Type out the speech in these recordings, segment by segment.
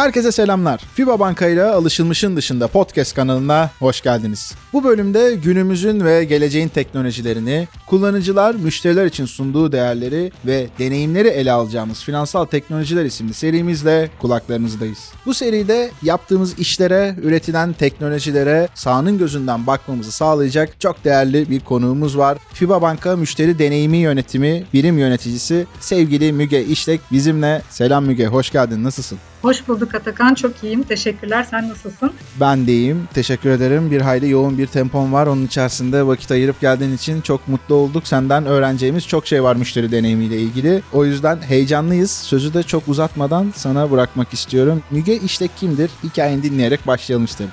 Herkese selamlar. FIBA Banka ile alışılmışın dışında podcast kanalına hoş geldiniz. Bu bölümde günümüzün ve geleceğin teknolojilerini, kullanıcılar, müşteriler için sunduğu değerleri ve deneyimleri ele alacağımız Finansal Teknolojiler isimli serimizle kulaklarınızdayız. Bu seride yaptığımız işlere, üretilen teknolojilere sahanın gözünden bakmamızı sağlayacak çok değerli bir konuğumuz var. FIBA Banka Müşteri Deneyimi Yönetimi Birim Yöneticisi sevgili Müge İşlek bizimle. Selam Müge, hoş geldin. Nasılsın? Hoş bulduk Atakan. Çok iyiyim. Teşekkürler. Sen nasılsın? Ben de iyiyim. Teşekkür ederim. Bir hayli yoğun bir tempom var. Onun içerisinde vakit ayırıp geldiğin için çok mutlu olduk. Senden öğreneceğimiz çok şey var müşteri deneyimiyle ilgili. O yüzden heyecanlıyız. Sözü de çok uzatmadan sana bırakmak istiyorum. Müge işte kimdir? Hikayeni dinleyerek başlayalım isterim.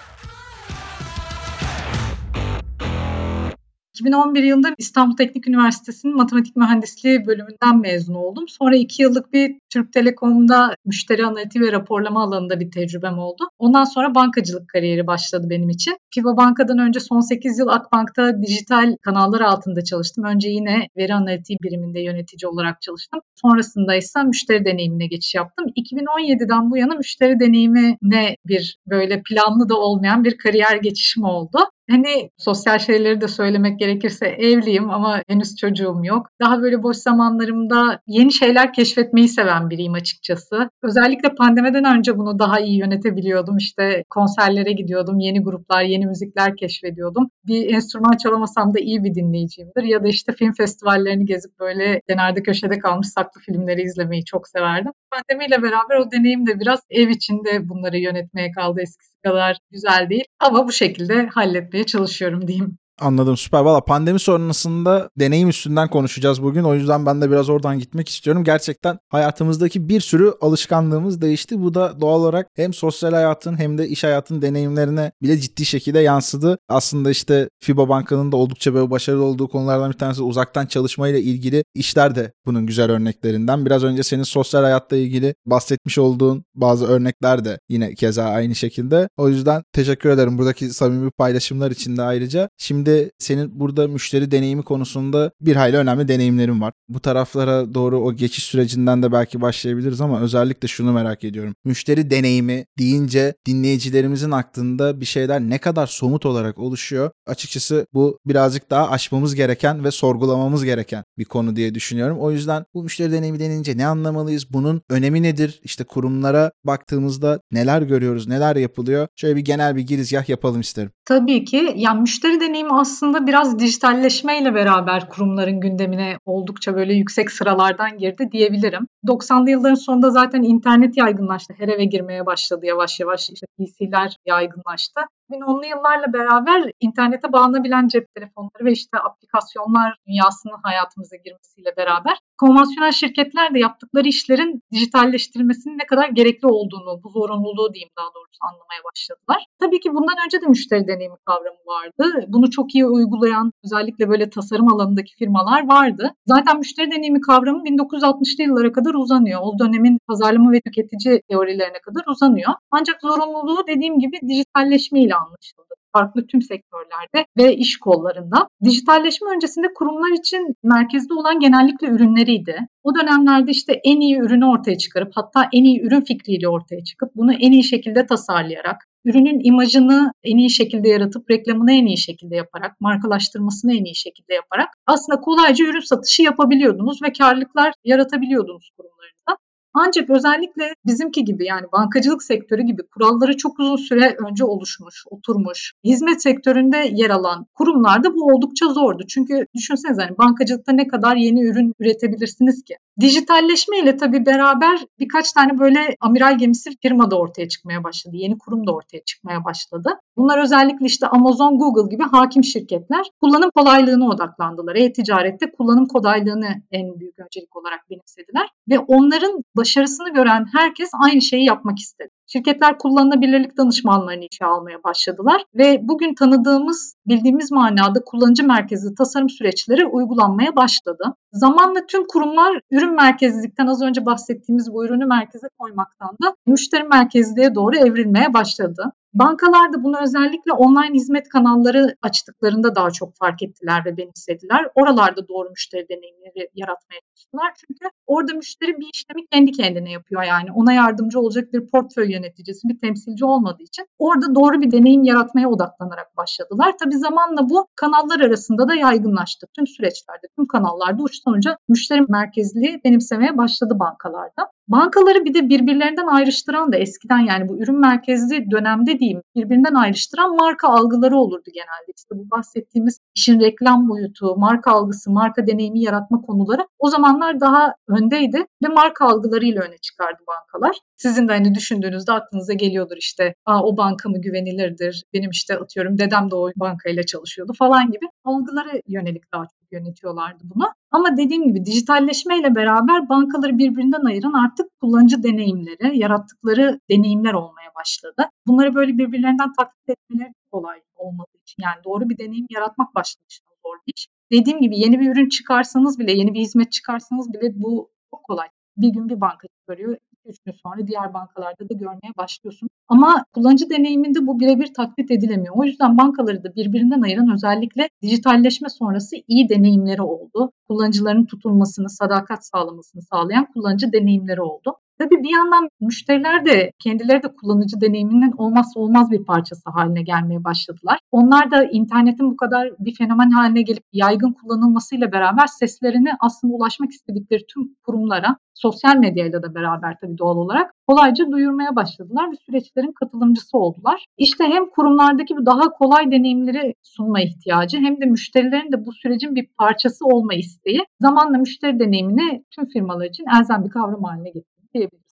2011 yılında İstanbul Teknik Üniversitesi'nin matematik mühendisliği bölümünden mezun oldum. Sonra iki yıllık bir Türk Telekom'da müşteri analitiği ve raporlama alanında bir tecrübem oldu. Ondan sonra bankacılık kariyeri başladı benim için. Piva Banka'dan önce son 8 yıl Akbank'ta dijital kanallar altında çalıştım. Önce yine veri analitiği biriminde yönetici olarak çalıştım. Sonrasında ise müşteri deneyimine geçiş yaptım. 2017'den bu yana müşteri deneyimine bir böyle planlı da olmayan bir kariyer geçişim oldu. Hani sosyal şeyleri de söylemek gerekirse evliyim ama henüz çocuğum yok. Daha böyle boş zamanlarımda yeni şeyler keşfetmeyi seven biriyim açıkçası. Özellikle pandemiden önce bunu daha iyi yönetebiliyordum. İşte konserlere gidiyordum, yeni gruplar, yeni müzikler keşfediyordum. Bir enstrüman çalamasam da iyi bir dinleyiciyimdir. Ya da işte film festivallerini gezip böyle kenarda köşede kalmış saklı filmleri izlemeyi çok severdim. Pandemiyle beraber o deneyim de biraz ev içinde bunları yönetmeye kaldı eskisi kadar güzel değil. Ama bu şekilde halletmeye çalışıyorum diyeyim. Anladım süper. Valla pandemi sonrasında deneyim üstünden konuşacağız bugün. O yüzden ben de biraz oradan gitmek istiyorum. Gerçekten hayatımızdaki bir sürü alışkanlığımız değişti. Bu da doğal olarak hem sosyal hayatın hem de iş hayatın deneyimlerine bile ciddi şekilde yansıdı. Aslında işte FIBA Banka'nın da oldukça böyle başarılı olduğu konulardan bir tanesi uzaktan çalışmayla ilgili işler de bunun güzel örneklerinden. Biraz önce senin sosyal hayatta ilgili bahsetmiş olduğun bazı örnekler de yine keza aynı şekilde. O yüzden teşekkür ederim buradaki samimi paylaşımlar için de ayrıca. Şimdi de senin burada müşteri deneyimi konusunda bir hayli önemli deneyimlerin var. Bu taraflara doğru o geçiş sürecinden de belki başlayabiliriz ama özellikle şunu merak ediyorum. Müşteri deneyimi deyince dinleyicilerimizin aklında bir şeyler ne kadar somut olarak oluşuyor. Açıkçası bu birazcık daha aşmamız gereken ve sorgulamamız gereken bir konu diye düşünüyorum. O yüzden bu müşteri deneyimi denince ne anlamalıyız? Bunun önemi nedir? İşte kurumlara baktığımızda neler görüyoruz, neler yapılıyor? Şöyle bir genel bir girizgah yapalım isterim. Tabii ki. Yani müşteri deneyimi aslında biraz dijitalleşmeyle beraber kurumların gündemine oldukça böyle yüksek sıralardan girdi diyebilirim. 90'lı yılların sonunda zaten internet yaygınlaştı. Her eve girmeye başladı yavaş yavaş. İşte PC'ler yaygınlaştı. 2010'lu yıllarla beraber internete bağlanabilen cep telefonları ve işte aplikasyonlar dünyasının hayatımıza girmesiyle beraber konvansiyonel şirketler de yaptıkları işlerin dijitalleştirilmesinin ne kadar gerekli olduğunu, bu zorunluluğu diyeyim daha doğrusu anlamaya başladılar. Tabii ki bundan önce de müşteri deneyimi kavramı vardı. Bunu çok iyi uygulayan özellikle böyle tasarım alanındaki firmalar vardı. Zaten müşteri deneyimi kavramı 1960'lı yıllara kadar uzanıyor. O dönemin pazarlama ve tüketici teorilerine kadar uzanıyor. Ancak zorunluluğu dediğim gibi dijitalleşmeyle anlaşıldı farklı tüm sektörlerde ve iş kollarında. Dijitalleşme öncesinde kurumlar için merkezde olan genellikle ürünleriydi. O dönemlerde işte en iyi ürünü ortaya çıkarıp hatta en iyi ürün fikriyle ortaya çıkıp bunu en iyi şekilde tasarlayarak, ürünün imajını en iyi şekilde yaratıp reklamını en iyi şekilde yaparak, markalaştırmasını en iyi şekilde yaparak aslında kolayca ürün satışı yapabiliyordunuz ve karlılıklar yaratabiliyordunuz kurumlarınızda. Ancak özellikle bizimki gibi yani bankacılık sektörü gibi kuralları çok uzun süre önce oluşmuş, oturmuş, hizmet sektöründe yer alan kurumlarda bu oldukça zordu. Çünkü düşünsenize hani bankacılıkta ne kadar yeni ürün üretebilirsiniz ki? Dijitalleşme ile tabii beraber birkaç tane böyle amiral gemisi firma da ortaya çıkmaya başladı. Yeni kurum da ortaya çıkmaya başladı. Bunlar özellikle işte Amazon, Google gibi hakim şirketler kullanım kolaylığına odaklandılar. E-ticarette kullanım kolaylığını en büyük öncelik olarak benimsediler. Ve onların başarısını gören herkes aynı şeyi yapmak istedi. Şirketler kullanılabilirlik danışmanlarını işe almaya başladılar ve bugün tanıdığımız, bildiğimiz manada kullanıcı merkezli tasarım süreçleri uygulanmaya başladı. Zamanla tüm kurumlar ürün merkezlilikten az önce bahsettiğimiz bu ürünü merkeze koymaktan da müşteri merkezliğe doğru evrilmeye başladı. Bankalar da bunu özellikle online hizmet kanalları açtıklarında daha çok fark ettiler ve benimsediler. Oralarda doğru müşteri deneyimleri yaratmaya çalıştılar. Çünkü orada müşteri bir işlemi kendi kendine yapıyor yani. Ona yardımcı olacak bir portföy yöneticisi, bir temsilci olmadığı için orada doğru bir deneyim yaratmaya odaklanarak başladılar. Tabii zamanla bu kanallar arasında da yaygınlaştı. Tüm süreçlerde, tüm kanallarda uçtan uca müşteri merkezli benimsemeye başladı bankalarda. Bankaları bir de birbirlerinden ayrıştıran da eskiden yani bu ürün merkezli dönemde diyeyim birbirinden ayrıştıran marka algıları olurdu genelde. İşte bu bahsettiğimiz işin reklam boyutu, marka algısı, marka deneyimi yaratma konuları o zamanlar daha öndeydi ve marka algılarıyla öne çıkardı bankalar. Sizin de hani düşündüğünüzde aklınıza geliyordur işte Aa, o banka mı güvenilirdir, benim işte atıyorum dedem de o bankayla çalışıyordu falan gibi algılara yönelik daha yönetiyorlardı bunu. Ama dediğim gibi dijitalleşmeyle beraber bankaları birbirinden ayıran artık kullanıcı deneyimleri, yarattıkları deneyimler olmaya başladı. Bunları böyle birbirlerinden taklit etmeleri kolay olmadığı için yani doğru bir deneyim yaratmak başlamışlar zor bir iş. Dediğim gibi yeni bir ürün çıkarsanız bile, yeni bir hizmet çıkarsanız bile bu çok kolay. Bir gün bir banka çıkarıyor, 3 gün sonra diğer bankalarda da görmeye başlıyorsun. Ama kullanıcı deneyiminde bu birebir taklit edilemiyor. O yüzden bankaları da birbirinden ayıran özellikle dijitalleşme sonrası iyi deneyimleri oldu. Kullanıcıların tutulmasını, sadakat sağlamasını sağlayan kullanıcı deneyimleri oldu. Tabii bir yandan müşteriler de kendileri de kullanıcı deneyiminin olmazsa olmaz bir parçası haline gelmeye başladılar. Onlar da internetin bu kadar bir fenomen haline gelip yaygın kullanılmasıyla beraber seslerini aslında ulaşmak istedikleri tüm kurumlara, sosyal medyayla da beraber tabii doğal olarak kolayca duyurmaya başladılar ve süreçlerin katılımcısı oldular. İşte hem kurumlardaki bu daha kolay deneyimleri sunma ihtiyacı hem de müşterilerin de bu sürecin bir parçası olma isteği zamanla müşteri deneyimini tüm firmalar için elzem bir kavram haline getirdi diyebiliriz.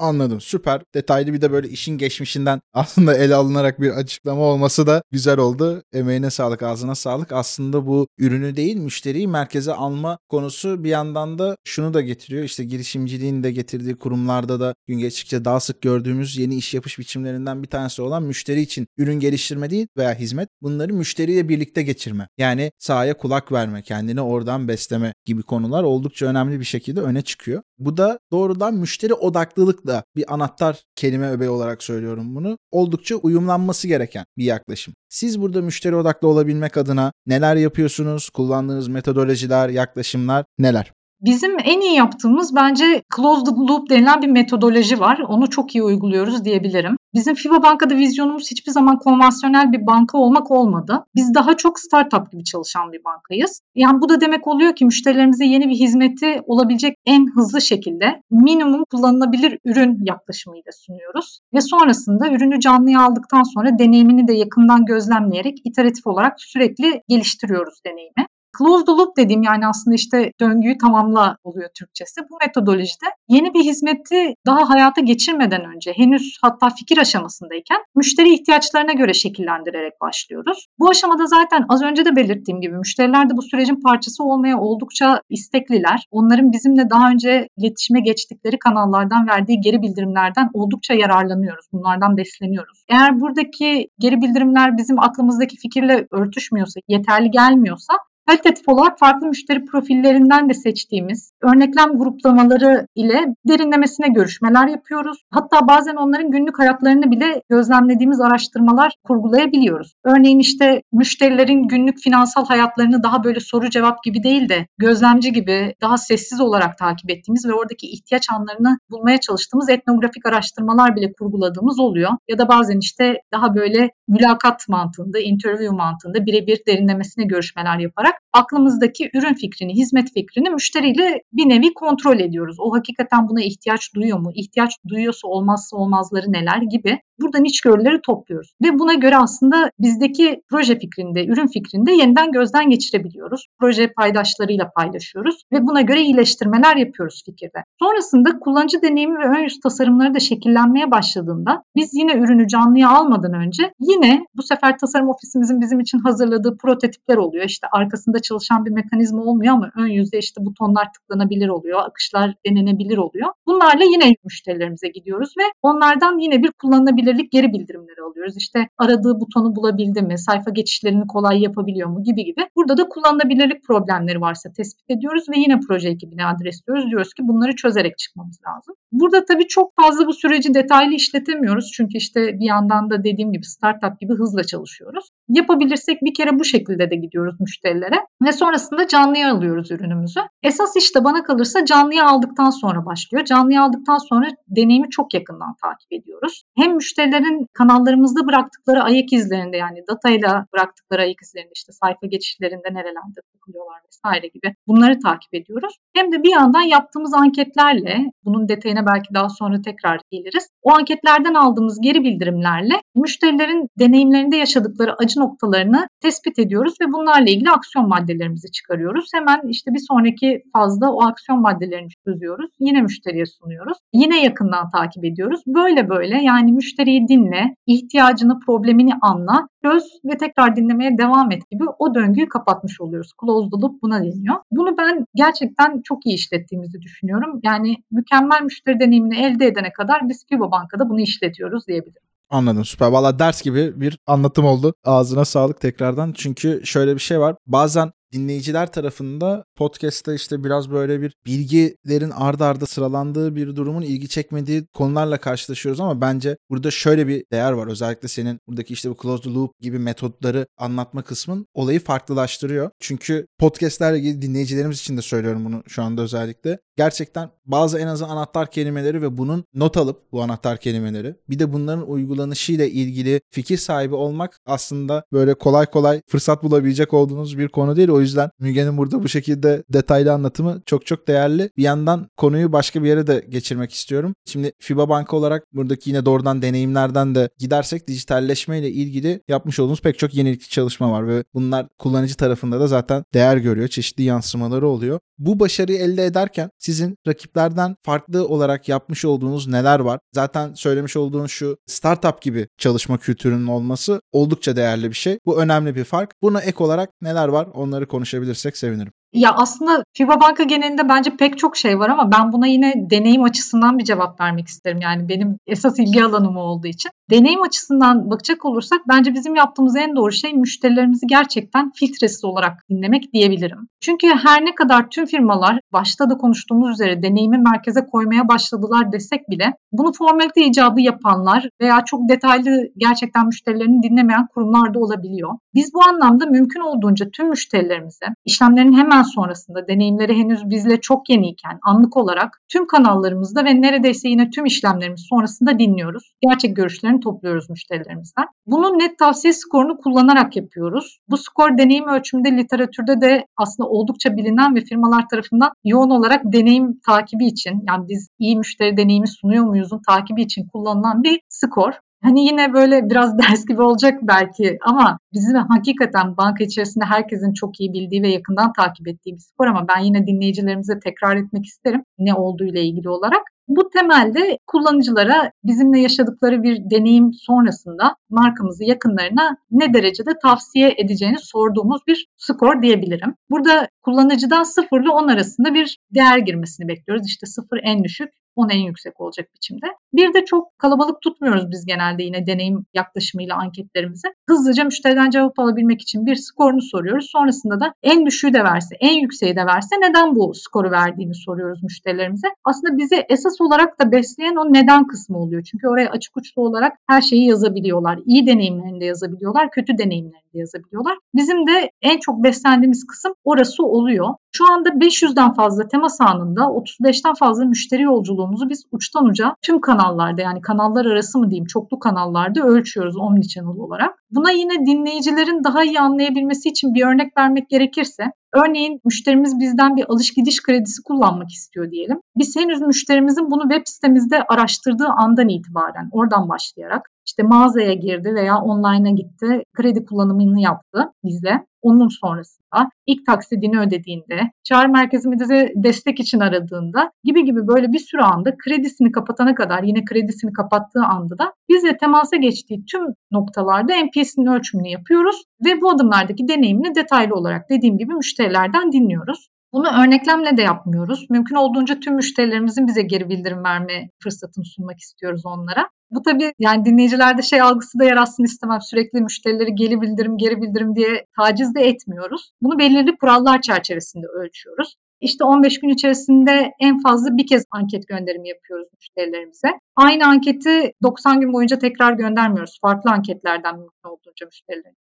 Anladım süper. Detaylı bir de böyle işin geçmişinden aslında ele alınarak bir açıklama olması da güzel oldu. Emeğine sağlık, ağzına sağlık. Aslında bu ürünü değil müşteriyi merkeze alma konusu bir yandan da şunu da getiriyor. İşte girişimciliğin de getirdiği kurumlarda da gün geçtikçe daha sık gördüğümüz yeni iş yapış biçimlerinden bir tanesi olan müşteri için ürün geliştirme değil veya hizmet bunları müşteriyle birlikte geçirme. Yani sahaya kulak verme, kendini oradan besleme gibi konular oldukça önemli bir şekilde öne çıkıyor. Bu da doğrudan müşteri odaklılıkla bir anahtar kelime öbeği olarak söylüyorum bunu. Oldukça uyumlanması gereken bir yaklaşım. Siz burada müşteri odaklı olabilmek adına neler yapıyorsunuz? Kullandığınız metodolojiler, yaklaşımlar neler? Bizim en iyi yaptığımız bence closed loop denilen bir metodoloji var. Onu çok iyi uyguluyoruz diyebilirim. Bizim FIBA Banka'da vizyonumuz hiçbir zaman konvansiyonel bir banka olmak olmadı. Biz daha çok startup gibi çalışan bir bankayız. Yani bu da demek oluyor ki müşterilerimize yeni bir hizmeti olabilecek en hızlı şekilde minimum kullanılabilir ürün yaklaşımıyla sunuyoruz. Ve sonrasında ürünü canlıya aldıktan sonra deneyimini de yakından gözlemleyerek iteratif olarak sürekli geliştiriyoruz deneyimi. Closed loop dediğim yani aslında işte döngüyü tamamla oluyor Türkçesi. Bu metodolojide yeni bir hizmeti daha hayata geçirmeden önce henüz hatta fikir aşamasındayken müşteri ihtiyaçlarına göre şekillendirerek başlıyoruz. Bu aşamada zaten az önce de belirttiğim gibi müşteriler de bu sürecin parçası olmaya oldukça istekliler. Onların bizimle daha önce iletişime geçtikleri kanallardan verdiği geri bildirimlerden oldukça yararlanıyoruz. Bunlardan besleniyoruz. Eğer buradaki geri bildirimler bizim aklımızdaki fikirle örtüşmüyorsa, yeterli gelmiyorsa kalitatif olarak farklı müşteri profillerinden de seçtiğimiz örneklem gruplamaları ile derinlemesine görüşmeler yapıyoruz. Hatta bazen onların günlük hayatlarını bile gözlemlediğimiz araştırmalar kurgulayabiliyoruz. Örneğin işte müşterilerin günlük finansal hayatlarını daha böyle soru cevap gibi değil de gözlemci gibi daha sessiz olarak takip ettiğimiz ve oradaki ihtiyaç anlarını bulmaya çalıştığımız etnografik araştırmalar bile kurguladığımız oluyor. Ya da bazen işte daha böyle mülakat mantığında, interview mantığında birebir derinlemesine görüşmeler yaparak aklımızdaki ürün fikrini, hizmet fikrini müşteriyle bir nevi kontrol ediyoruz. O hakikaten buna ihtiyaç duyuyor mu? İhtiyaç duyuyorsa olmazsa olmazları neler gibi buradan içgörüleri topluyoruz. Ve buna göre aslında bizdeki proje fikrinde, ürün fikrinde yeniden gözden geçirebiliyoruz. Proje paydaşlarıyla paylaşıyoruz ve buna göre iyileştirmeler yapıyoruz fikirde. Sonrasında kullanıcı deneyimi ve ön yüz tasarımları da şekillenmeye başladığında biz yine ürünü canlıya almadan önce yine bu sefer tasarım ofisimizin bizim için hazırladığı prototipler oluyor. İşte arkasında çalışan bir mekanizma olmuyor ama ön yüzde işte butonlar tıklanabilir oluyor, akışlar denenebilir oluyor. Bunlarla yine müşterilerimize gidiyoruz ve onlardan yine bir kullanılabilir güvenilirlik geri bildirimleri alıyoruz. İşte aradığı butonu bulabildi mi, sayfa geçişlerini kolay yapabiliyor mu gibi gibi. Burada da kullanılabilirlik problemleri varsa tespit ediyoruz ve yine proje ekibine adresliyoruz. Diyoruz ki bunları çözerek çıkmamız lazım. Burada tabii çok fazla bu süreci detaylı işletemiyoruz. Çünkü işte bir yandan da dediğim gibi startup gibi hızla çalışıyoruz. Yapabilirsek bir kere bu şekilde de gidiyoruz müşterilere ve sonrasında canlıya alıyoruz ürünümüzü. Esas işte bana kalırsa canlıya aldıktan sonra başlıyor. Canlıya aldıktan sonra deneyimi çok yakından takip ediyoruz. Hem müşterilerin kanallarımızda bıraktıkları ayak izlerinde yani datayla bıraktıkları ayak izlerinde işte sayfa geçişlerinde nerelerde takılıyorlar vesaire gibi bunları takip ediyoruz. Hem de bir yandan yaptığımız anketlerle bunun detayına belki daha sonra tekrar geliriz. O anketlerden aldığımız geri bildirimlerle müşterilerin deneyimlerinde yaşadıkları acı noktalarını tespit ediyoruz ve bunlarla ilgili aksiyon maddelerimizi çıkarıyoruz. Hemen işte bir sonraki fazda o aksiyon maddelerini çözüyoruz. Yine müşteriye sunuyoruz. Yine yakından takip ediyoruz. Böyle böyle yani müşteriyi dinle, ihtiyacını, problemini anla, çöz ve tekrar dinlemeye devam et gibi o döngüyü kapatmış oluyoruz. Closed loop buna deniyor. Bunu ben gerçekten çok iyi işlettiğimizi düşünüyorum. Yani mükemmel müşteri deneyimini elde edene kadar biz Fibo Banka'da bunu işletiyoruz diyebilirim. Anladım süper. Valla ders gibi bir anlatım oldu. Ağzına sağlık tekrardan. Çünkü şöyle bir şey var. Bazen dinleyiciler tarafında podcast'ta işte biraz böyle bir bilgilerin ardarda arda sıralandığı bir durumun ilgi çekmediği konularla karşılaşıyoruz ama bence burada şöyle bir değer var. Özellikle senin buradaki işte bu closed loop gibi metotları anlatma kısmın olayı farklılaştırıyor. Çünkü podcast'lerle ilgili dinleyicilerimiz için de söylüyorum bunu şu anda özellikle. Gerçekten bazı en azı anahtar kelimeleri ve bunun not alıp bu anahtar kelimeleri bir de bunların uygulanışıyla ilgili fikir sahibi olmak aslında böyle kolay kolay fırsat bulabilecek olduğunuz bir konu değil. O o yüzden Müge'nin burada bu şekilde detaylı anlatımı çok çok değerli. Bir yandan konuyu başka bir yere de geçirmek istiyorum. Şimdi FIBA Banka olarak buradaki yine doğrudan deneyimlerden de gidersek dijitalleşme ile ilgili yapmış olduğumuz pek çok yenilikli çalışma var ve bunlar kullanıcı tarafında da zaten değer görüyor. Çeşitli yansımaları oluyor. Bu başarıyı elde ederken sizin rakiplerden farklı olarak yapmış olduğunuz neler var? Zaten söylemiş olduğunuz şu startup gibi çalışma kültürünün olması oldukça değerli bir şey. Bu önemli bir fark. Buna ek olarak neler var? Onları konuşabilirsek sevinirim. Ya aslında FIBA Banka genelinde bence pek çok şey var ama ben buna yine deneyim açısından bir cevap vermek isterim. Yani benim esas ilgi alanım olduğu için. Deneyim açısından bakacak olursak bence bizim yaptığımız en doğru şey müşterilerimizi gerçekten filtresiz olarak dinlemek diyebilirim. Çünkü her ne kadar tüm firmalar başta da konuştuğumuz üzere deneyimi merkeze koymaya başladılar desek bile bunu formalite icabı yapanlar veya çok detaylı gerçekten müşterilerini dinlemeyen kurumlar da olabiliyor. Biz bu anlamda mümkün olduğunca tüm müşterilerimize işlemlerin hemen sonrasında deneyimleri henüz bizle çok yeniyken anlık olarak tüm kanallarımızda ve neredeyse yine tüm işlemlerimiz sonrasında dinliyoruz. Gerçek görüşlerini topluyoruz müşterilerimizden. Bunu net tavsiye skorunu kullanarak yapıyoruz. Bu skor deneyim ölçümünde literatürde de aslında oldukça bilinen ve firmalar tarafından yoğun olarak deneyim takibi için yani biz iyi müşteri deneyimi sunuyor muyuzun takibi için kullanılan bir skor. Hani yine böyle biraz ders gibi olacak belki ama bizim hakikaten banka içerisinde herkesin çok iyi bildiği ve yakından takip ettiği bir spor ama ben yine dinleyicilerimize tekrar etmek isterim ne olduğu ile ilgili olarak. Bu temelde kullanıcılara bizimle yaşadıkları bir deneyim sonrasında markamızı yakınlarına ne derecede tavsiye edeceğini sorduğumuz bir skor diyebilirim. Burada kullanıcıdan 0 ile 10 arasında bir değer girmesini bekliyoruz. İşte 0 en düşük, 10 en yüksek olacak biçimde. Bir de çok kalabalık tutmuyoruz biz genelde yine deneyim yaklaşımıyla anketlerimizi. Hızlıca müşteriden cevap alabilmek için bir skorunu soruyoruz. Sonrasında da en düşüğü de verse, en yükseği de verse neden bu skoru verdiğini soruyoruz müşterilerimize. Aslında bizi esas olarak da besleyen o neden kısmı oluyor. Çünkü oraya açık uçlu olarak her şeyi yazabiliyorlar. İyi deneyimlerini de yazabiliyorlar, kötü deneyimlerini de yazabiliyorlar. Bizim de en çok beslendiğimiz kısım orası oluyor. Şu anda 500'den fazla temas anında 35'ten fazla müşteri yolculuğumuzu biz uçtan uca tüm kanallarda yani kanallar arası mı diyeyim çoklu kanallarda ölçüyoruz omnichannel olarak. Buna yine dinleyicilerin daha iyi anlayabilmesi için bir örnek vermek gerekirse Örneğin müşterimiz bizden bir alış gidiş kredisi kullanmak istiyor diyelim. Biz henüz müşterimizin bunu web sitemizde araştırdığı andan itibaren oradan başlayarak işte mağazaya girdi veya online'a gitti, kredi kullanımını yaptı bizle. Onun sonrasında ilk taksidini ödediğinde, çağrı merkezimizi destek için aradığında gibi gibi böyle bir sürü anda kredisini kapatana kadar yine kredisini kapattığı anda da bizle temasa geçtiği tüm noktalarda NPS'inin ölçümünü yapıyoruz ve bu adımlardaki deneyimini detaylı olarak dediğim gibi müşterilerden dinliyoruz. Bunu örneklemle de yapmıyoruz. Mümkün olduğunca tüm müşterilerimizin bize geri bildirim verme fırsatını sunmak istiyoruz onlara. Bu tabii yani dinleyicilerde şey algısı da yaratsın istemem. Sürekli müşterileri geri bildirim, geri bildirim diye taciz de etmiyoruz. Bunu belirli kurallar çerçevesinde ölçüyoruz. İşte 15 gün içerisinde en fazla bir kez anket gönderimi yapıyoruz müşterilerimize. Aynı anketi 90 gün boyunca tekrar göndermiyoruz. Farklı anketlerden mümkün olduğunca müşterilerimize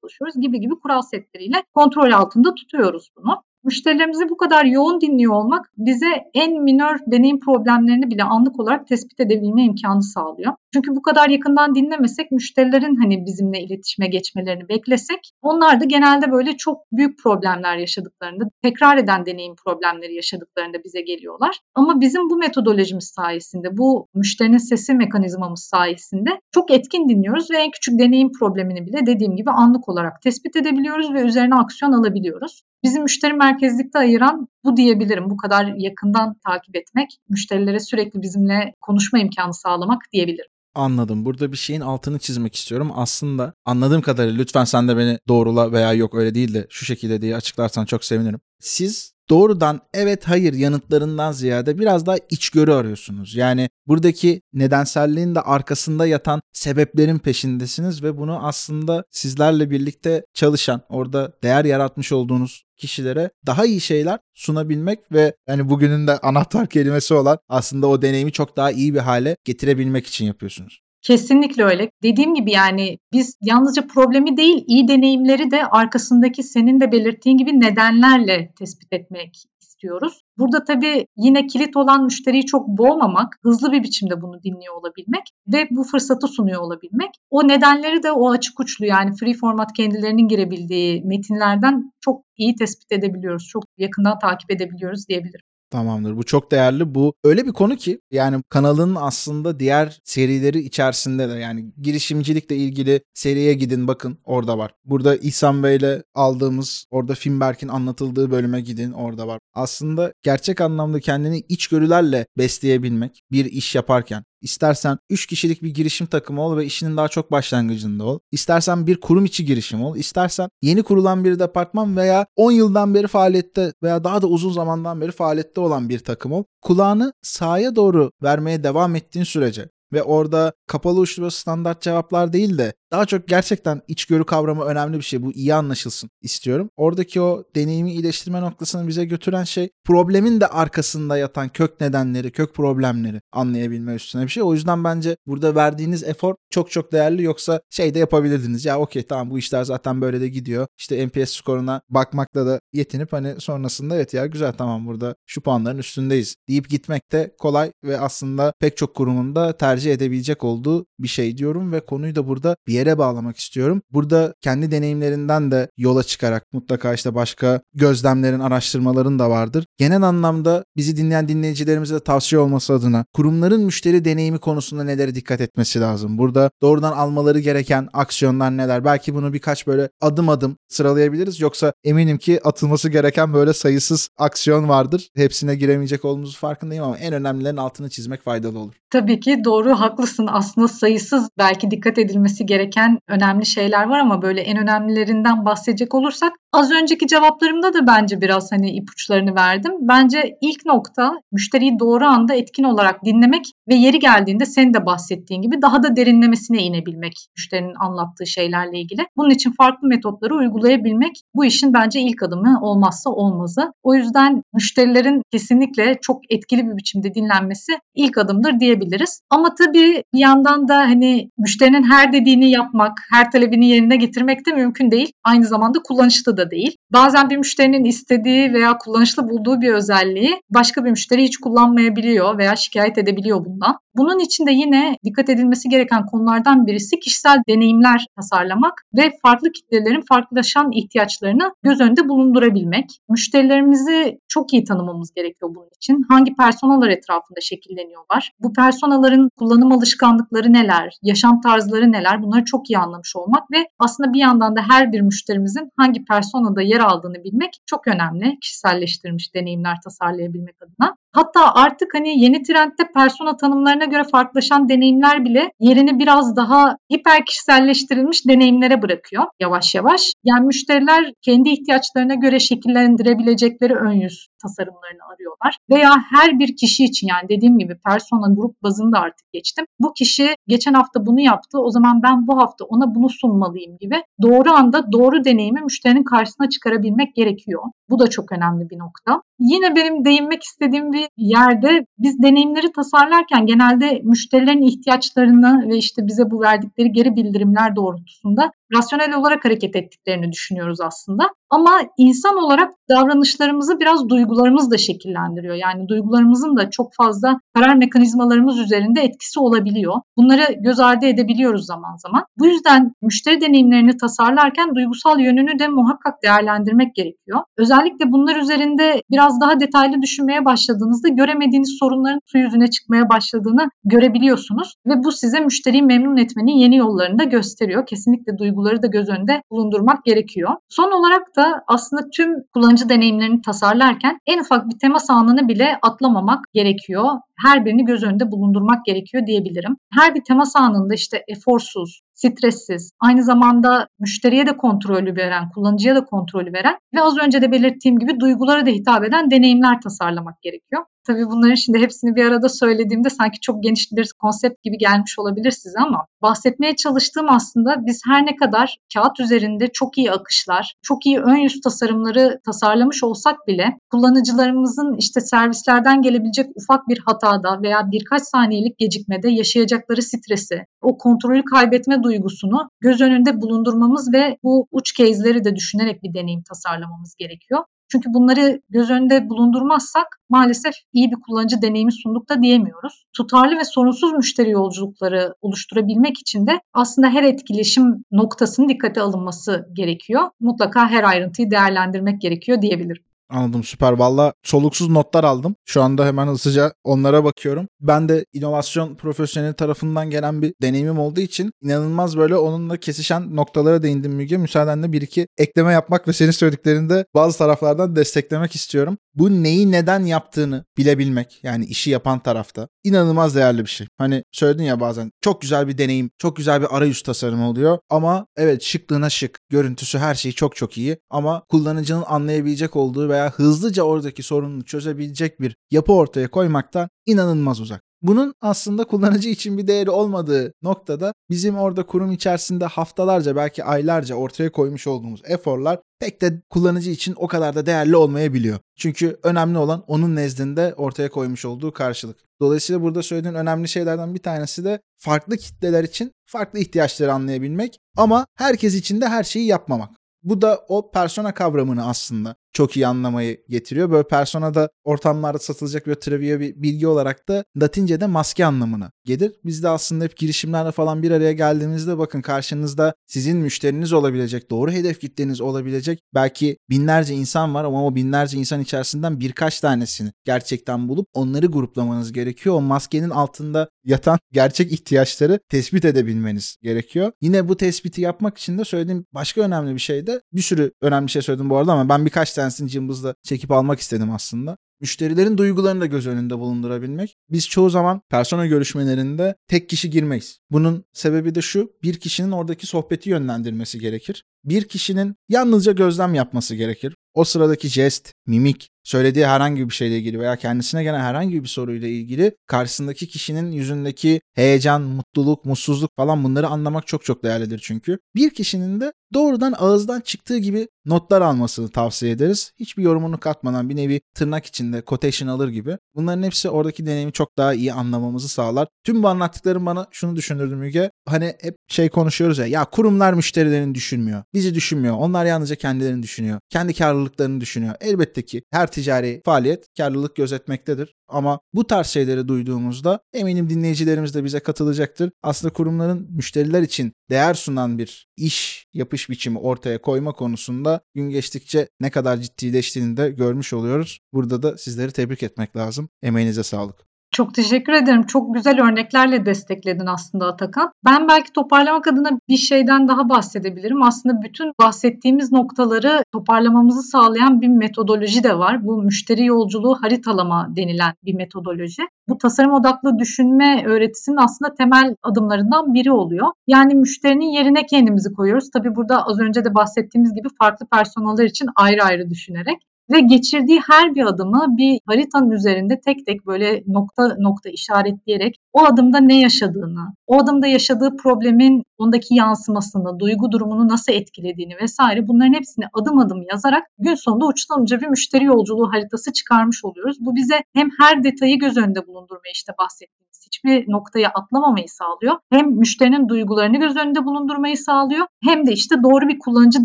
çalışıyoruz gibi gibi kural setleriyle kontrol altında tutuyoruz bunu. Müşterilerimizi bu kadar yoğun dinliyor olmak bize en minör deneyim problemlerini bile anlık olarak tespit edebilme imkanı sağlıyor. Çünkü bu kadar yakından dinlemesek müşterilerin hani bizimle iletişime geçmelerini beklesek onlar da genelde böyle çok büyük problemler yaşadıklarında, tekrar eden deneyim problemleri yaşadıklarında bize geliyorlar. Ama bizim bu metodolojimiz sayesinde, bu müşterinin sesi mekanizmamız sayesinde çok etkin dinliyoruz ve en küçük deneyim problemini bile dediğim gibi anlık olarak tespit edebiliyoruz ve üzerine aksiyon alabiliyoruz. Bizim müşteri merkezlikte ayıran bu diyebilirim. Bu kadar yakından takip etmek, müşterilere sürekli bizimle konuşma imkanı sağlamak diyebilirim. Anladım. Burada bir şeyin altını çizmek istiyorum. Aslında anladığım kadarıyla lütfen sen de beni doğrula veya yok öyle değil de şu şekilde diye açıklarsan çok sevinirim. Siz doğrudan evet hayır yanıtlarından ziyade biraz daha içgörü arıyorsunuz. Yani buradaki nedenselliğin de arkasında yatan sebeplerin peşindesiniz ve bunu aslında sizlerle birlikte çalışan, orada değer yaratmış olduğunuz kişilere daha iyi şeyler sunabilmek ve yani bugünün de anahtar kelimesi olan aslında o deneyimi çok daha iyi bir hale getirebilmek için yapıyorsunuz. Kesinlikle öyle. Dediğim gibi yani biz yalnızca problemi değil iyi deneyimleri de arkasındaki senin de belirttiğin gibi nedenlerle tespit etmek istiyoruz. Burada tabii yine kilit olan müşteriyi çok boğmamak, hızlı bir biçimde bunu dinliyor olabilmek ve bu fırsatı sunuyor olabilmek. O nedenleri de o açık uçlu yani free format kendilerinin girebildiği metinlerden çok iyi tespit edebiliyoruz. Çok yakından takip edebiliyoruz diyebilirim. Tamamdır. Bu çok değerli. Bu öyle bir konu ki yani kanalın aslında diğer serileri içerisinde de yani girişimcilikle ilgili seriye gidin bakın orada var. Burada İhsan Bey'le aldığımız orada Finberk'in anlatıldığı bölüme gidin orada var. Aslında gerçek anlamda kendini içgörülerle besleyebilmek bir iş yaparken İstersen 3 kişilik bir girişim takımı ol ve işinin daha çok başlangıcında ol. İstersen bir kurum içi girişim ol. İstersen yeni kurulan bir departman veya 10 yıldan beri faaliyette veya daha da uzun zamandan beri faaliyette olan bir takım ol. Kulağını sahaya doğru vermeye devam ettiğin sürece ve orada kapalı uçlu standart cevaplar değil de daha çok gerçekten içgörü kavramı önemli bir şey. Bu iyi anlaşılsın istiyorum. Oradaki o deneyimi iyileştirme noktasını bize götüren şey problemin de arkasında yatan kök nedenleri, kök problemleri anlayabilme üstüne bir şey. O yüzden bence burada verdiğiniz efor çok çok değerli. Yoksa şey de yapabilirdiniz. Ya okey tamam bu işler zaten böyle de gidiyor. İşte NPS skoruna bakmakla da yetinip hani sonrasında evet ya güzel tamam burada şu puanların üstündeyiz deyip gitmek de kolay ve aslında pek çok kurumun da tercih edebilecek olduğu bir şey diyorum ve konuyu da burada bir yere bağlamak istiyorum. Burada kendi deneyimlerinden de yola çıkarak mutlaka işte başka gözlemlerin, araştırmaların da vardır. Genel anlamda bizi dinleyen dinleyicilerimize de tavsiye olması adına kurumların müşteri deneyimi konusunda nelere dikkat etmesi lazım? Burada doğrudan almaları gereken aksiyonlar neler? Belki bunu birkaç böyle adım adım sıralayabiliriz. Yoksa eminim ki atılması gereken böyle sayısız aksiyon vardır. Hepsine giremeyecek olduğumuzu farkındayım ama en önemlilerin altını çizmek faydalı olur. Tabii ki doğru haklısın. Aslında sayısız belki dikkat edilmesi gereken önemli şeyler var ama böyle en önemlilerinden bahsedecek olursak az önceki cevaplarımda da bence biraz hani ipuçlarını verdim. Bence ilk nokta müşteriyi doğru anda etkin olarak dinlemek ve yeri geldiğinde senin de bahsettiğin gibi daha da derinlemesine inebilmek müşterinin anlattığı şeylerle ilgili. Bunun için farklı metotları uygulayabilmek bu işin bence ilk adımı olmazsa olmazı. O yüzden müşterilerin kesinlikle çok etkili bir biçimde dinlenmesi ilk adımdır diyebiliriz. Ama tabii bir yandan da hani müşterinin her dediğini yapmak, her talebini yerine getirmek de mümkün değil. Aynı zamanda kullanışlı da değil. Bazen bir müşterinin istediği veya kullanışlı bulduğu bir özelliği başka bir müşteri hiç kullanmayabiliyor veya şikayet edebiliyor bundan. Bunun için de yine dikkat edilmesi gereken konulardan birisi kişisel deneyimler tasarlamak ve farklı kitlelerin farklılaşan ihtiyaçlarını göz önünde bulundurabilmek. Müşterilerimizi çok iyi tanımamız gerekiyor bunun için. Hangi personalar etrafında şekilleniyorlar? Bu personaların kullanım alışkanlıkları neler? Yaşam tarzları neler? Bunları çok iyi anlamış olmak ve aslında bir yandan da her bir müşterimizin hangi personada yer aldığını bilmek çok önemli. Kişiselleştirilmiş deneyimler tasarlayabilmek adına. Hatta artık hani yeni trendde persona tanımlarına göre farklılaşan deneyimler bile yerini biraz daha hiper kişiselleştirilmiş deneyimlere bırakıyor yavaş yavaş. Yani müşteriler kendi ihtiyaçlarına göre şekillendirebilecekleri ön yüz tasarımlarını arıyorlar. Veya her bir kişi için yani dediğim gibi persona grup bazında artık geçtim. Bu kişi geçen hafta bunu yaptı o zaman ben bu hafta ona bunu sunmalıyım gibi doğru anda doğru deneyimi müşterinin karşısına çıkarabilmek gerekiyor. Bu da çok önemli bir nokta. Yine benim değinmek istediğim bir yerde biz deneyimleri tasarlarken genelde müşterilerin ihtiyaçlarını ve işte bize bu verdikleri geri bildirimler doğrultusunda rasyonel olarak hareket ettiklerini düşünüyoruz aslında. Ama insan olarak davranışlarımızı biraz duygularımız da şekillendiriyor. Yani duygularımızın da çok fazla karar mekanizmalarımız üzerinde etkisi olabiliyor. Bunları göz ardı edebiliyoruz zaman zaman. Bu yüzden müşteri deneyimlerini tasarlarken duygusal yönünü de muhakkak değerlendirmek gerekiyor. Özellikle bunlar üzerinde biraz daha detaylı düşünmeye başladığınızda göremediğiniz sorunların su yüzüne çıkmaya başladığını görebiliyorsunuz ve bu size müşteriyi memnun etmenin yeni yollarını da gösteriyor. Kesinlikle duyguları da göz önünde bulundurmak gerekiyor. Son olarak da aslında tüm kullanıcı deneyimlerini tasarlarken en ufak bir temas anını bile atlamamak gerekiyor. Her birini göz önünde bulundurmak gerekiyor diyebilirim. Her bir temas anında işte eforsuz, stressiz, aynı zamanda müşteriye de kontrolü veren, kullanıcıya da kontrolü veren ve az önce de belirttiğim gibi duygulara da hitap eden deneyimler tasarlamak gerekiyor. Tabii bunların şimdi hepsini bir arada söylediğimde sanki çok geniş bir konsept gibi gelmiş olabilir size ama bahsetmeye çalıştığım aslında biz her ne kadar kağıt üzerinde çok iyi akışlar, çok iyi ön yüz tasarımları tasarlamış olsak bile kullanıcılarımızın işte servislerden gelebilecek ufak bir hatada veya birkaç saniyelik gecikmede yaşayacakları stresi, o kontrolü kaybetme duygusunu göz önünde bulundurmamız ve bu uç case'leri de düşünerek bir deneyim tasarlamamız gerekiyor. Çünkü bunları göz önünde bulundurmazsak maalesef iyi bir kullanıcı deneyimi sunduk da diyemiyoruz. Tutarlı ve sorunsuz müşteri yolculukları oluşturabilmek için de aslında her etkileşim noktasının dikkate alınması gerekiyor. Mutlaka her ayrıntıyı değerlendirmek gerekiyor diyebilirim. Anladım süper. Valla soluksuz notlar aldım. Şu anda hemen hızlıca onlara bakıyorum. Ben de inovasyon profesyoneli tarafından gelen bir deneyimim olduğu için inanılmaz böyle onunla kesişen noktalara değindim Müge. Müsaadenle bir iki ekleme yapmak ve senin söylediklerinde bazı taraflardan desteklemek istiyorum. Bu neyi neden yaptığını bilebilmek yani işi yapan tarafta inanılmaz değerli bir şey. Hani söyledin ya bazen çok güzel bir deneyim, çok güzel bir arayüz tasarımı oluyor ama evet şıklığına şık, görüntüsü her şeyi çok çok iyi ama kullanıcının anlayabilecek olduğu veya hızlıca oradaki sorununu çözebilecek bir yapı ortaya koymaktan inanılmaz uzak. Bunun aslında kullanıcı için bir değeri olmadığı noktada bizim orada kurum içerisinde haftalarca belki aylarca ortaya koymuş olduğumuz eforlar pek de kullanıcı için o kadar da değerli olmayabiliyor. Çünkü önemli olan onun nezdinde ortaya koymuş olduğu karşılık. Dolayısıyla burada söylediğin önemli şeylerden bir tanesi de farklı kitleler için farklı ihtiyaçları anlayabilmek ama herkes için de her şeyi yapmamak. Bu da o persona kavramını aslında çok iyi anlamayı getiriyor. Böyle personada ortamlarda satılacak bir trivia bir bilgi olarak da Latince'de maske anlamına gelir. Biz de aslında hep girişimlerle falan bir araya geldiğimizde bakın karşınızda sizin müşteriniz olabilecek, doğru hedef kitleniz olabilecek belki binlerce insan var ama o binlerce insan içerisinden birkaç tanesini gerçekten bulup onları gruplamanız gerekiyor. O maskenin altında yatan gerçek ihtiyaçları tespit edebilmeniz gerekiyor. Yine bu tespiti yapmak için de söylediğim başka önemli bir şey de bir sürü önemli şey söyledim bu arada ama ben birkaç tanesini cımbızla çekip almak istedim aslında. Müşterilerin duygularını da göz önünde bulundurabilmek. Biz çoğu zaman persona görüşmelerinde tek kişi girmeyiz. Bunun sebebi de şu, bir kişinin oradaki sohbeti yönlendirmesi gerekir. Bir kişinin yalnızca gözlem yapması gerekir. O sıradaki jest, mimik, söylediği herhangi bir şeyle ilgili veya kendisine gelen herhangi bir soruyla ilgili karşısındaki kişinin yüzündeki heyecan, mutluluk, mutsuzluk falan bunları anlamak çok çok değerlidir çünkü. Bir kişinin de doğrudan ağızdan çıktığı gibi notlar almasını tavsiye ederiz. Hiçbir yorumunu katmadan bir nevi tırnak içinde quotation alır gibi. Bunların hepsi oradaki deneyimi çok daha iyi anlamamızı sağlar. Tüm bu anlattıklarım bana şunu düşündürdü Müge. Hani hep şey konuşuyoruz ya ya kurumlar müşterilerini düşünmüyor. Bizi düşünmüyor. Onlar yalnızca kendilerini düşünüyor. Kendi karlılıklarını düşünüyor. Elbette ki her ticari faaliyet karlılık gözetmektedir. Ama bu tarz şeyleri duyduğumuzda eminim dinleyicilerimiz de bize katılacaktır. Aslında kurumların müşteriler için değer sunan bir iş yapış biçimi ortaya koyma konusunda gün geçtikçe ne kadar ciddileştiğini de görmüş oluyoruz. Burada da sizleri tebrik etmek lazım. Emeğinize sağlık. Çok teşekkür ederim. Çok güzel örneklerle destekledin aslında Atakan. Ben belki toparlamak adına bir şeyden daha bahsedebilirim. Aslında bütün bahsettiğimiz noktaları toparlamamızı sağlayan bir metodoloji de var. Bu müşteri yolculuğu haritalama denilen bir metodoloji. Bu tasarım odaklı düşünme öğretisinin aslında temel adımlarından biri oluyor. Yani müşterinin yerine kendimizi koyuyoruz. Tabii burada az önce de bahsettiğimiz gibi farklı personeller için ayrı ayrı düşünerek. Ve geçirdiği her bir adımı bir haritanın üzerinde tek tek böyle nokta nokta işaretleyerek o adımda ne yaşadığını, o adımda yaşadığı problemin ondaki yansımasını, duygu durumunu nasıl etkilediğini vesaire bunların hepsini adım adım yazarak gün sonunda uçtan uca bir müşteri yolculuğu haritası çıkarmış oluyoruz. Bu bize hem her detayı göz önünde bulundurmayı işte bahsettiğimiz hiçbir noktaya atlamamayı sağlıyor. Hem müşterinin duygularını göz önünde bulundurmayı sağlıyor hem de işte doğru bir kullanıcı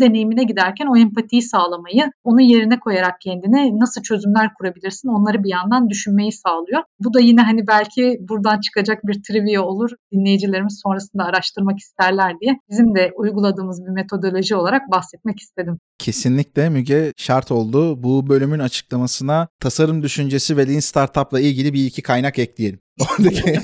deneyimine giderken o empatiyi sağlamayı, onun yerine koyarak kendine nasıl çözümler kurabilirsin onları bir yandan düşünmeyi sağlıyor. Bu da yine hani belki buradan çıkacak bir trivia olur. Dinleyicilerimiz sonrasında araştırmak isterler diye bizim de uyguladığımız bir metodoloji olarak bahsetmek istedim. Kesinlikle Müge şart oldu. Bu bölümün açıklamasına tasarım düşüncesi ve Lean Startup'la ilgili bir iki kaynak ekleyelim. Oradaki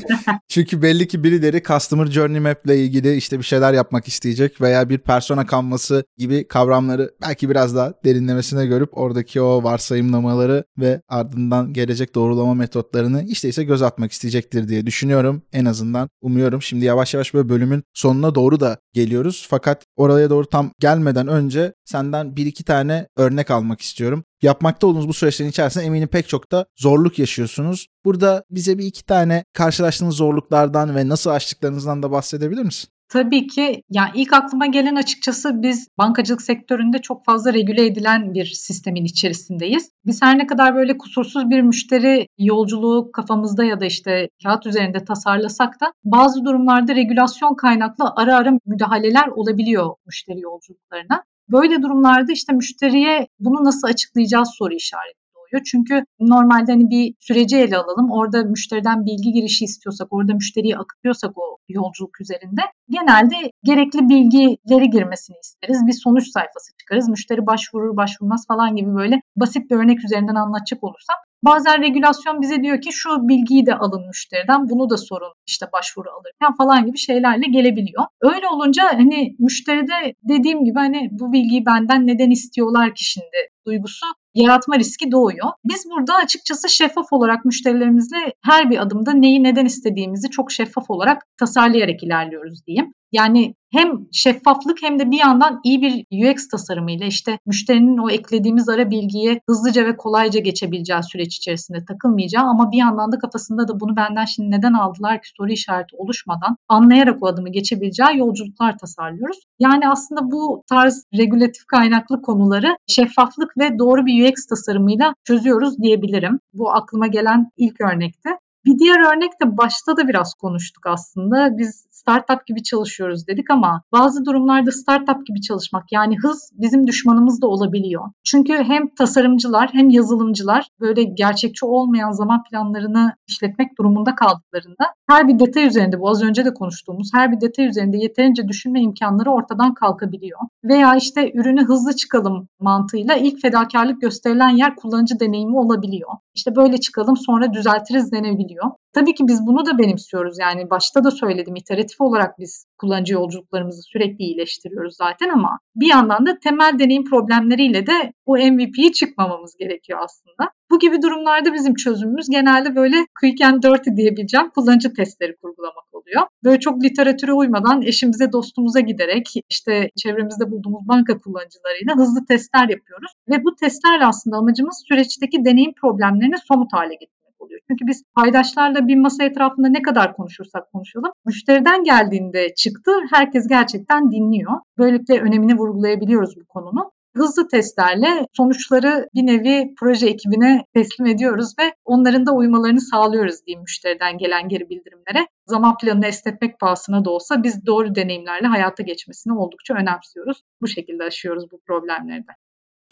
çünkü belli ki birileri Customer Journey Map ile ilgili işte bir şeyler yapmak isteyecek veya bir persona kanvası gibi kavramları belki biraz daha derinlemesine görüp oradaki o varsayımlamaları ve ardından gelecek doğrulama metotlarını işte ise göz atmak isteyecektir diye düşünüyorum. En azından umuyorum. Şimdi yavaş yavaş böyle bölümün sonuna doğru da geliyoruz. Fakat oraya doğru tam gelmeden önce senden bir iki tane örnek almak istiyorum yapmakta olduğunuz bu süreçlerin içerisinde eminim pek çok da zorluk yaşıyorsunuz. Burada bize bir iki tane karşılaştığınız zorluklardan ve nasıl aştıklarınızdan da bahsedebilir misin? Tabii ki yani ilk aklıma gelen açıkçası biz bankacılık sektöründe çok fazla regüle edilen bir sistemin içerisindeyiz. Biz her ne kadar böyle kusursuz bir müşteri yolculuğu kafamızda ya da işte kağıt üzerinde tasarlasak da bazı durumlarda regülasyon kaynaklı ara ara müdahaleler olabiliyor müşteri yolculuklarına. Böyle durumlarda işte müşteriye bunu nasıl açıklayacağız soru işareti doğuyor. Çünkü normalde hani bir süreci ele alalım. Orada müşteriden bilgi girişi istiyorsak, orada müşteriyi akıtıyorsak o yolculuk üzerinde genelde gerekli bilgileri girmesini isteriz. Bir sonuç sayfası çıkarız. Müşteri başvurur, başvurmaz falan gibi böyle basit bir örnek üzerinden anlatacak olursam Bazen regülasyon bize diyor ki şu bilgiyi de alın müşteriden, bunu da sorun işte başvuru alırken falan gibi şeylerle gelebiliyor. Öyle olunca hani müşteride dediğim gibi hani bu bilgiyi benden neden istiyorlar ki şimdi duygusu yaratma riski doğuyor. Biz burada açıkçası şeffaf olarak müşterilerimizle her bir adımda neyi neden istediğimizi çok şeffaf olarak tasarlayarak ilerliyoruz diyeyim. Yani hem şeffaflık hem de bir yandan iyi bir UX tasarımıyla işte müşterinin o eklediğimiz ara bilgiye hızlıca ve kolayca geçebileceği süreç içerisinde takılmayacağı ama bir yandan da kafasında da bunu benden şimdi neden aldılar ki soru işareti oluşmadan anlayarak o adımı geçebileceği yolculuklar tasarlıyoruz. Yani aslında bu tarz regülatif kaynaklı konuları şeffaflık ve doğru bir UX tasarımıyla çözüyoruz diyebilirim. Bu aklıma gelen ilk örnekti. Bir diğer örnek de başta da biraz konuştuk aslında. Biz startup gibi çalışıyoruz dedik ama bazı durumlarda startup gibi çalışmak yani hız bizim düşmanımız da olabiliyor. Çünkü hem tasarımcılar hem yazılımcılar böyle gerçekçi olmayan zaman planlarını işletmek durumunda kaldıklarında her bir detay üzerinde bu az önce de konuştuğumuz her bir detay üzerinde yeterince düşünme imkanları ortadan kalkabiliyor. Veya işte ürünü hızlı çıkalım mantığıyla ilk fedakarlık gösterilen yer kullanıcı deneyimi olabiliyor. İşte böyle çıkalım sonra düzeltiriz denebiliyor. Tabii ki biz bunu da benimsiyoruz. Yani başta da söyledim iteratif olarak biz kullanıcı yolculuklarımızı sürekli iyileştiriyoruz zaten ama bir yandan da temel deneyim problemleriyle de bu MVP'yi çıkmamamız gerekiyor aslında. Bu gibi durumlarda bizim çözümümüz genelde böyle quick and dirty diyebileceğim kullanıcı testleri kurgulamak oluyor. Böyle çok literatüre uymadan eşimize dostumuza giderek işte çevremizde bulduğumuz banka kullanıcılarıyla hızlı testler yapıyoruz. Ve bu testlerle aslında amacımız süreçteki deneyim problemlerini somut hale getirmek oluyor. Çünkü biz paydaşlarla bir masa etrafında ne kadar konuşursak konuşalım, müşteriden geldiğinde çıktı herkes gerçekten dinliyor. Böylelikle önemini vurgulayabiliyoruz bu konunun hızlı testlerle sonuçları bir nevi proje ekibine teslim ediyoruz ve onların da uymalarını sağlıyoruz diyeyim müşteriden gelen geri bildirimlere. Zaman planını esnetmek pahasına da olsa biz doğru deneyimlerle hayata geçmesini oldukça önemsiyoruz. Bu şekilde aşıyoruz bu problemleri de.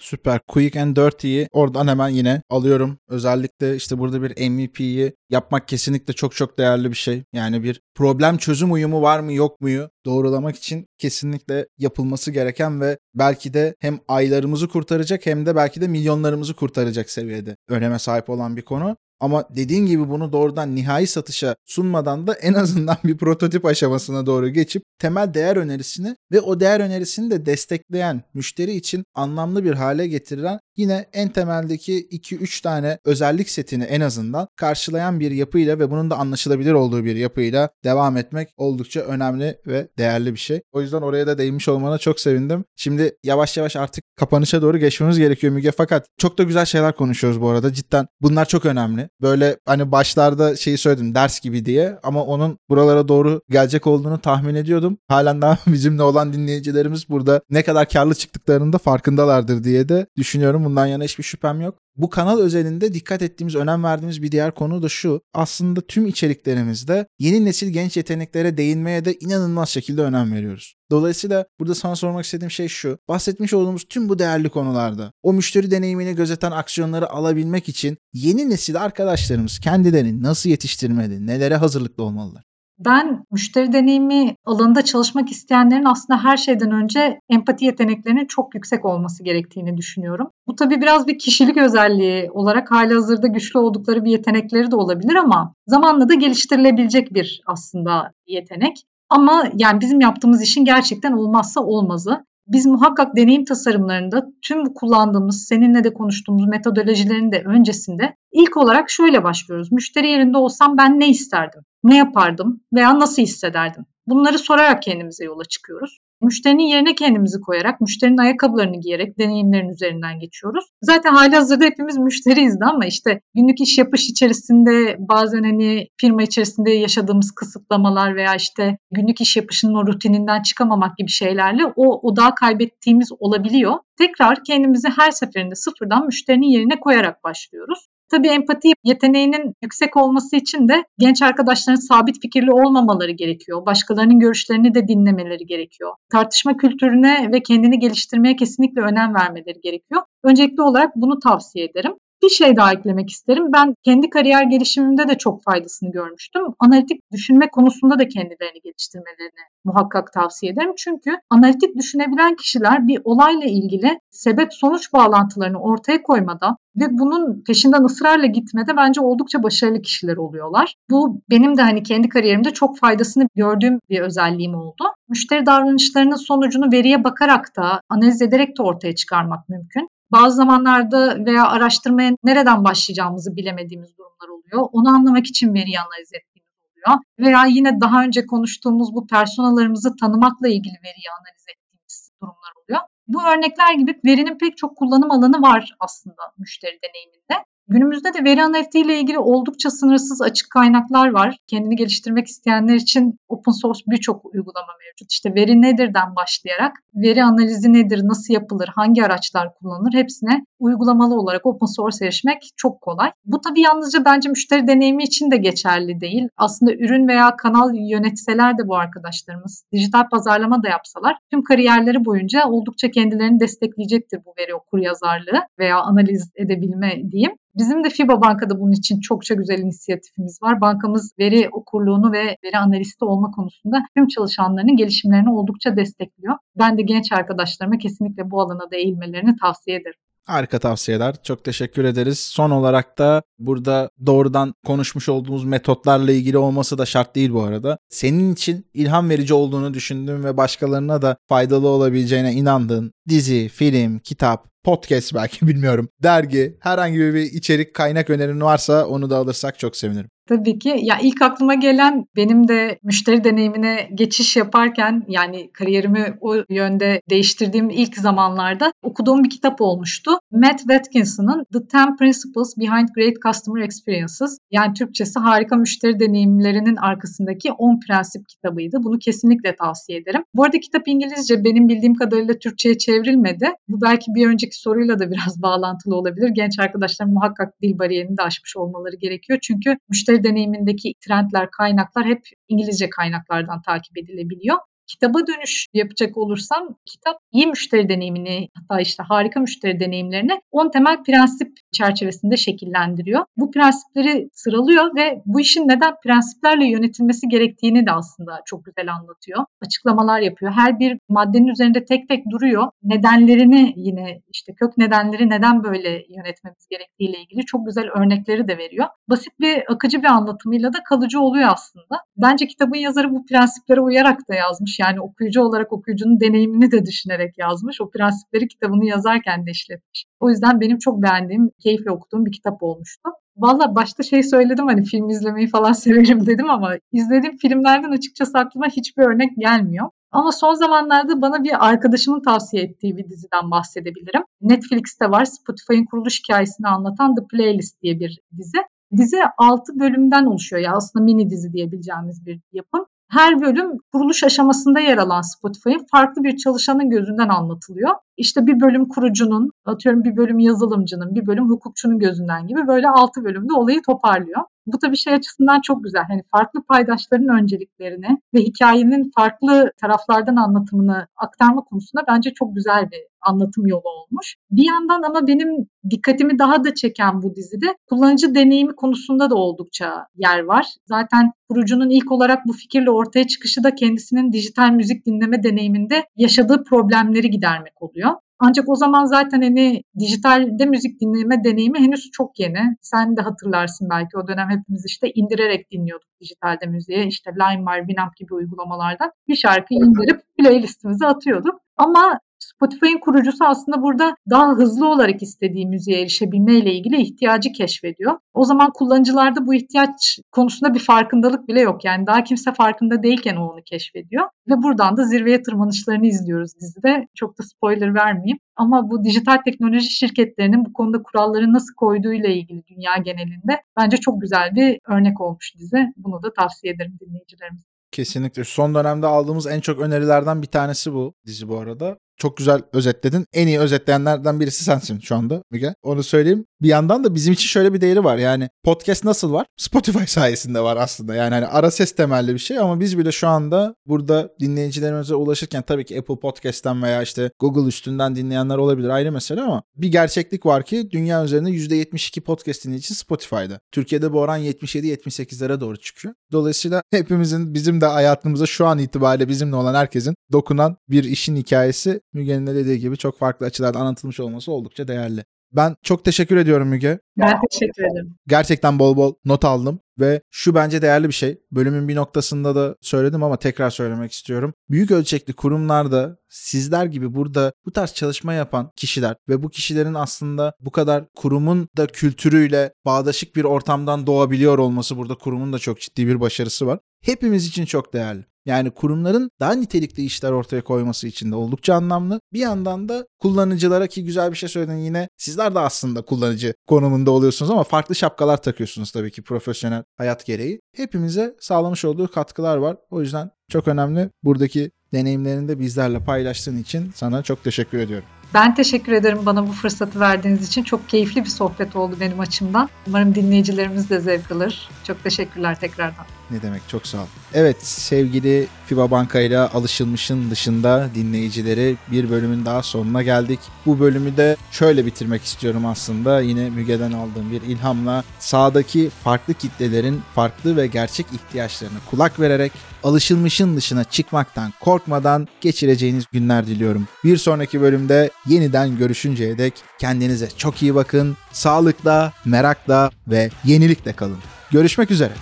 Süper. Quick and Dirty'yi oradan hemen yine alıyorum. Özellikle işte burada bir MVP'yi yapmak kesinlikle çok çok değerli bir şey. Yani bir problem çözüm uyumu var mı yok muyu doğrulamak için kesinlikle yapılması gereken ve belki de hem aylarımızı kurtaracak hem de belki de milyonlarımızı kurtaracak seviyede öneme sahip olan bir konu. Ama dediğin gibi bunu doğrudan nihai satışa sunmadan da en azından bir prototip aşamasına doğru geçip temel değer önerisini ve o değer önerisini de destekleyen müşteri için anlamlı bir hale getiren yine en temeldeki 2-3 tane özellik setini en azından karşılayan bir yapıyla ve bunun da anlaşılabilir olduğu bir yapıyla devam etmek oldukça önemli ve değerli bir şey. O yüzden oraya da değinmiş olmana çok sevindim. Şimdi yavaş yavaş artık kapanışa doğru geçmemiz gerekiyor Müge fakat çok da güzel şeyler konuşuyoruz bu arada. Cidden bunlar çok önemli. Böyle hani başlarda şeyi söyledim ders gibi diye ama onun buralara doğru gelecek olduğunu tahmin ediyordum. Halen daha bizimle olan dinleyicilerimiz burada ne kadar karlı çıktıklarının da farkındalardır diye de düşünüyorum. Bundan yana hiçbir şüphem yok. Bu kanal özelinde dikkat ettiğimiz, önem verdiğimiz bir diğer konu da şu. Aslında tüm içeriklerimizde yeni nesil genç yeteneklere değinmeye de inanılmaz şekilde önem veriyoruz. Dolayısıyla burada sana sormak istediğim şey şu. Bahsetmiş olduğumuz tüm bu değerli konularda o müşteri deneyimini gözeten aksiyonları alabilmek için yeni nesil arkadaşlarımız kendilerini nasıl yetiştirmeli, nelere hazırlıklı olmalılar? Ben müşteri deneyimi alanında çalışmak isteyenlerin aslında her şeyden önce empati yeteneklerinin çok yüksek olması gerektiğini düşünüyorum. Bu tabii biraz bir kişilik özelliği olarak hali hazırda güçlü oldukları bir yetenekleri de olabilir ama zamanla da geliştirilebilecek bir aslında yetenek. Ama yani bizim yaptığımız işin gerçekten olmazsa olmazı. Biz muhakkak deneyim tasarımlarında tüm bu kullandığımız, seninle de konuştuğumuz metodolojilerin de öncesinde ilk olarak şöyle başlıyoruz. Müşteri yerinde olsam ben ne isterdim? Ne yapardım? Veya nasıl hissederdim? Bunları sorarak kendimize yola çıkıyoruz. Müşterinin yerine kendimizi koyarak, müşterinin ayakkabılarını giyerek deneyimlerin üzerinden geçiyoruz. Zaten hali hazırda hepimiz müşteriyiz de ama işte günlük iş yapış içerisinde bazen hani firma içerisinde yaşadığımız kısıtlamalar veya işte günlük iş yapışının o rutininden çıkamamak gibi şeylerle o odağı kaybettiğimiz olabiliyor. Tekrar kendimizi her seferinde sıfırdan müşterinin yerine koyarak başlıyoruz. Tabii empati yeteneğinin yüksek olması için de genç arkadaşların sabit fikirli olmamaları gerekiyor. Başkalarının görüşlerini de dinlemeleri gerekiyor. Tartışma kültürüne ve kendini geliştirmeye kesinlikle önem vermeleri gerekiyor. Öncelikli olarak bunu tavsiye ederim. Bir şey daha eklemek isterim. Ben kendi kariyer gelişimimde de çok faydasını görmüştüm. Analitik düşünme konusunda da kendilerini geliştirmelerini muhakkak tavsiye ederim. Çünkü analitik düşünebilen kişiler bir olayla ilgili sebep sonuç bağlantılarını ortaya koymada ve bunun peşinden ısrarla gitmede bence oldukça başarılı kişiler oluyorlar. Bu benim de hani kendi kariyerimde çok faydasını gördüğüm bir özelliğim oldu. Müşteri davranışlarının sonucunu veriye bakarak da analiz ederek de ortaya çıkarmak mümkün. Bazı zamanlarda veya araştırmaya nereden başlayacağımızı bilemediğimiz durumlar oluyor. Onu anlamak için veri analiz ettiğimiz oluyor. Veya yine daha önce konuştuğumuz bu personalarımızı tanımakla ilgili veriyi analiz ettiğimiz durumlar oluyor. Bu örnekler gibi verinin pek çok kullanım alanı var aslında müşteri deneyiminde. Günümüzde de veri analitiği ile ilgili oldukça sınırsız açık kaynaklar var. Kendini geliştirmek isteyenler için open source birçok uygulama mevcut. İşte veri nedirden başlayarak veri analizi nedir, nasıl yapılır, hangi araçlar kullanılır hepsine uygulamalı olarak open source erişmek çok kolay. Bu tabii yalnızca bence müşteri deneyimi için de geçerli değil. Aslında ürün veya kanal yönetseler de bu arkadaşlarımız, dijital pazarlama da yapsalar tüm kariyerleri boyunca oldukça kendilerini destekleyecektir bu veri okur yazarlığı veya analiz edebilme diyeyim. Bizim de FIBA Banka'da bunun için çokça güzel inisiyatifimiz var. Bankamız veri okurluğunu ve veri analisti olma konusunda tüm çalışanlarının gelişimlerini oldukça destekliyor. Ben de genç arkadaşlarıma kesinlikle bu alana da eğilmelerini tavsiye ederim. Harika tavsiyeler. Çok teşekkür ederiz. Son olarak da burada doğrudan konuşmuş olduğumuz metotlarla ilgili olması da şart değil bu arada. Senin için ilham verici olduğunu düşündüğün ve başkalarına da faydalı olabileceğine inandığın dizi, film, kitap, podcast belki bilmiyorum, dergi, herhangi bir içerik kaynak önerin varsa onu da alırsak çok sevinirim. Tabii ki. Ya ilk aklıma gelen benim de müşteri deneyimine geçiş yaparken yani kariyerimi o yönde değiştirdiğim ilk zamanlarda okuduğum bir kitap olmuştu. Matt Watkinson'ın The 10 Principles Behind Great Customer Experiences yani Türkçesi harika müşteri deneyimlerinin arkasındaki 10 prensip kitabıydı. Bunu kesinlikle tavsiye ederim. Bu arada kitap İngilizce benim bildiğim kadarıyla Türkçe'ye çevrilmedi. Bu belki bir önceki soruyla da biraz bağlantılı olabilir. Genç arkadaşlar muhakkak dil bariyerini de aşmış olmaları gerekiyor. Çünkü müşteri deneyimindeki trendler, kaynaklar hep İngilizce kaynaklardan takip edilebiliyor. Kitaba dönüş yapacak olursam kitap iyi müşteri deneyimini hatta işte harika müşteri deneyimlerini 10 temel prensip çerçevesinde şekillendiriyor. Bu prensipleri sıralıyor ve bu işin neden prensiplerle yönetilmesi gerektiğini de aslında çok güzel anlatıyor. Açıklamalar yapıyor. Her bir maddenin üzerinde tek tek duruyor. Nedenlerini yine işte kök nedenleri neden böyle yönetmemiz gerektiğiyle ilgili çok güzel örnekleri de veriyor. Basit bir akıcı bir anlatımıyla da kalıcı oluyor aslında. Bence kitabın yazarı bu prensiplere uyarak da yazmış. Yani okuyucu olarak okuyucunun deneyimini de düşünerek yazmış. O prensipleri kitabını yazarken de işletmiş. O yüzden benim çok beğendiğim, keyifle okuduğum bir kitap olmuştu. Valla başta şey söyledim hani film izlemeyi falan severim dedim ama izlediğim filmlerden açıkçası aklıma hiçbir örnek gelmiyor. Ama son zamanlarda bana bir arkadaşımın tavsiye ettiği bir diziden bahsedebilirim. Netflix'te var Spotify'ın kuruluş hikayesini anlatan The Playlist diye bir dizi. Dizi 6 bölümden oluşuyor ya aslında mini dizi diyebileceğimiz bir yapım. Her bölüm kuruluş aşamasında yer alan Spotify'ın farklı bir çalışanın gözünden anlatılıyor. İşte bir bölüm kurucunun, atıyorum bir bölüm yazılımcının, bir bölüm hukukçunun gözünden gibi böyle altı bölümde olayı toparlıyor. Bu tabii şey açısından çok güzel. Hani farklı paydaşların önceliklerini ve hikayenin farklı taraflardan anlatımını aktarma konusunda bence çok güzel bir anlatım yolu olmuş. Bir yandan ama benim dikkatimi daha da çeken bu dizide kullanıcı deneyimi konusunda da oldukça yer var. Zaten kurucunun ilk olarak bu fikirle ortaya çıkışı da kendisinin dijital müzik dinleme deneyiminde yaşadığı problemleri gidermek oluyor. Ancak o zaman zaten hani dijitalde müzik dinleme deneyimi henüz çok yeni. Sen de hatırlarsın belki o dönem hepimiz işte indirerek dinliyorduk dijitalde müziği. İşte LimeWire, Winamp gibi uygulamalardan bir şarkıyı indirip playlistimize atıyorduk. Ama Spotify'ın kurucusu aslında burada daha hızlı olarak istediği müziğe erişebilme ile ilgili ihtiyacı keşfediyor. O zaman kullanıcılarda bu ihtiyaç konusunda bir farkındalık bile yok. Yani daha kimse farkında değilken o onu keşfediyor. Ve buradan da zirveye tırmanışlarını izliyoruz dizide. Çok da spoiler vermeyeyim. Ama bu dijital teknoloji şirketlerinin bu konuda kuralları nasıl koyduğuyla ilgili dünya genelinde bence çok güzel bir örnek olmuş dizi. Bunu da tavsiye ederim dinleyicilerimize. Kesinlikle. Son dönemde aldığımız en çok önerilerden bir tanesi bu dizi bu arada. Çok güzel özetledin. En iyi özetleyenlerden birisi sensin şu anda Müge. Onu söyleyeyim. Bir yandan da bizim için şöyle bir değeri var. Yani podcast nasıl var? Spotify sayesinde var aslında. Yani hani ara ses temelli bir şey ama biz bile şu anda burada dinleyicilerimize ulaşırken tabii ki Apple Podcast'ten veya işte Google üstünden dinleyenler olabilir ayrı mesele ama bir gerçeklik var ki dünya üzerinde %72 podcast dinleyicisi Spotify'da. Türkiye'de bu oran 77-78'lere doğru çıkıyor. Dolayısıyla hepimizin bizim de hayatımıza şu an itibariyle bizimle olan herkesin dokunan bir işin hikayesi Müge'nin de dediği gibi çok farklı açılardan anlatılmış olması oldukça değerli. Ben çok teşekkür ediyorum Müge. Ben teşekkür ederim. Gerçekten bol bol not aldım ve şu bence değerli bir şey. Bölümün bir noktasında da söyledim ama tekrar söylemek istiyorum. Büyük ölçekli kurumlarda sizler gibi burada bu tarz çalışma yapan kişiler ve bu kişilerin aslında bu kadar kurumun da kültürüyle bağdaşık bir ortamdan doğabiliyor olması burada kurumun da çok ciddi bir başarısı var. Hepimiz için çok değerli. Yani kurumların daha nitelikli işler ortaya koyması için de oldukça anlamlı. Bir yandan da kullanıcılara ki güzel bir şey söyledin yine sizler de aslında kullanıcı konumunda oluyorsunuz ama farklı şapkalar takıyorsunuz tabii ki profesyonel hayat gereği. Hepimize sağlamış olduğu katkılar var. O yüzden çok önemli. Buradaki deneyimlerini de bizlerle paylaştığın için sana çok teşekkür ediyorum. Ben teşekkür ederim bana bu fırsatı verdiğiniz için. Çok keyifli bir sohbet oldu benim açımdan. Umarım dinleyicilerimiz de zevk alır. Çok teşekkürler tekrardan. Ne demek çok sağ ol. Evet sevgili FIBA Banka ile alışılmışın dışında dinleyicileri bir bölümün daha sonuna geldik. Bu bölümü de şöyle bitirmek istiyorum aslında. Yine Müge'den aldığım bir ilhamla sağdaki farklı kitlelerin farklı ve gerçek ihtiyaçlarına kulak vererek alışılmışın dışına çıkmaktan korkmadan geçireceğiniz günler diliyorum. Bir sonraki bölümde yeniden görüşünceye dek kendinize çok iyi bakın. Sağlıkla, merakla ve yenilikle kalın. Görüşmek üzere.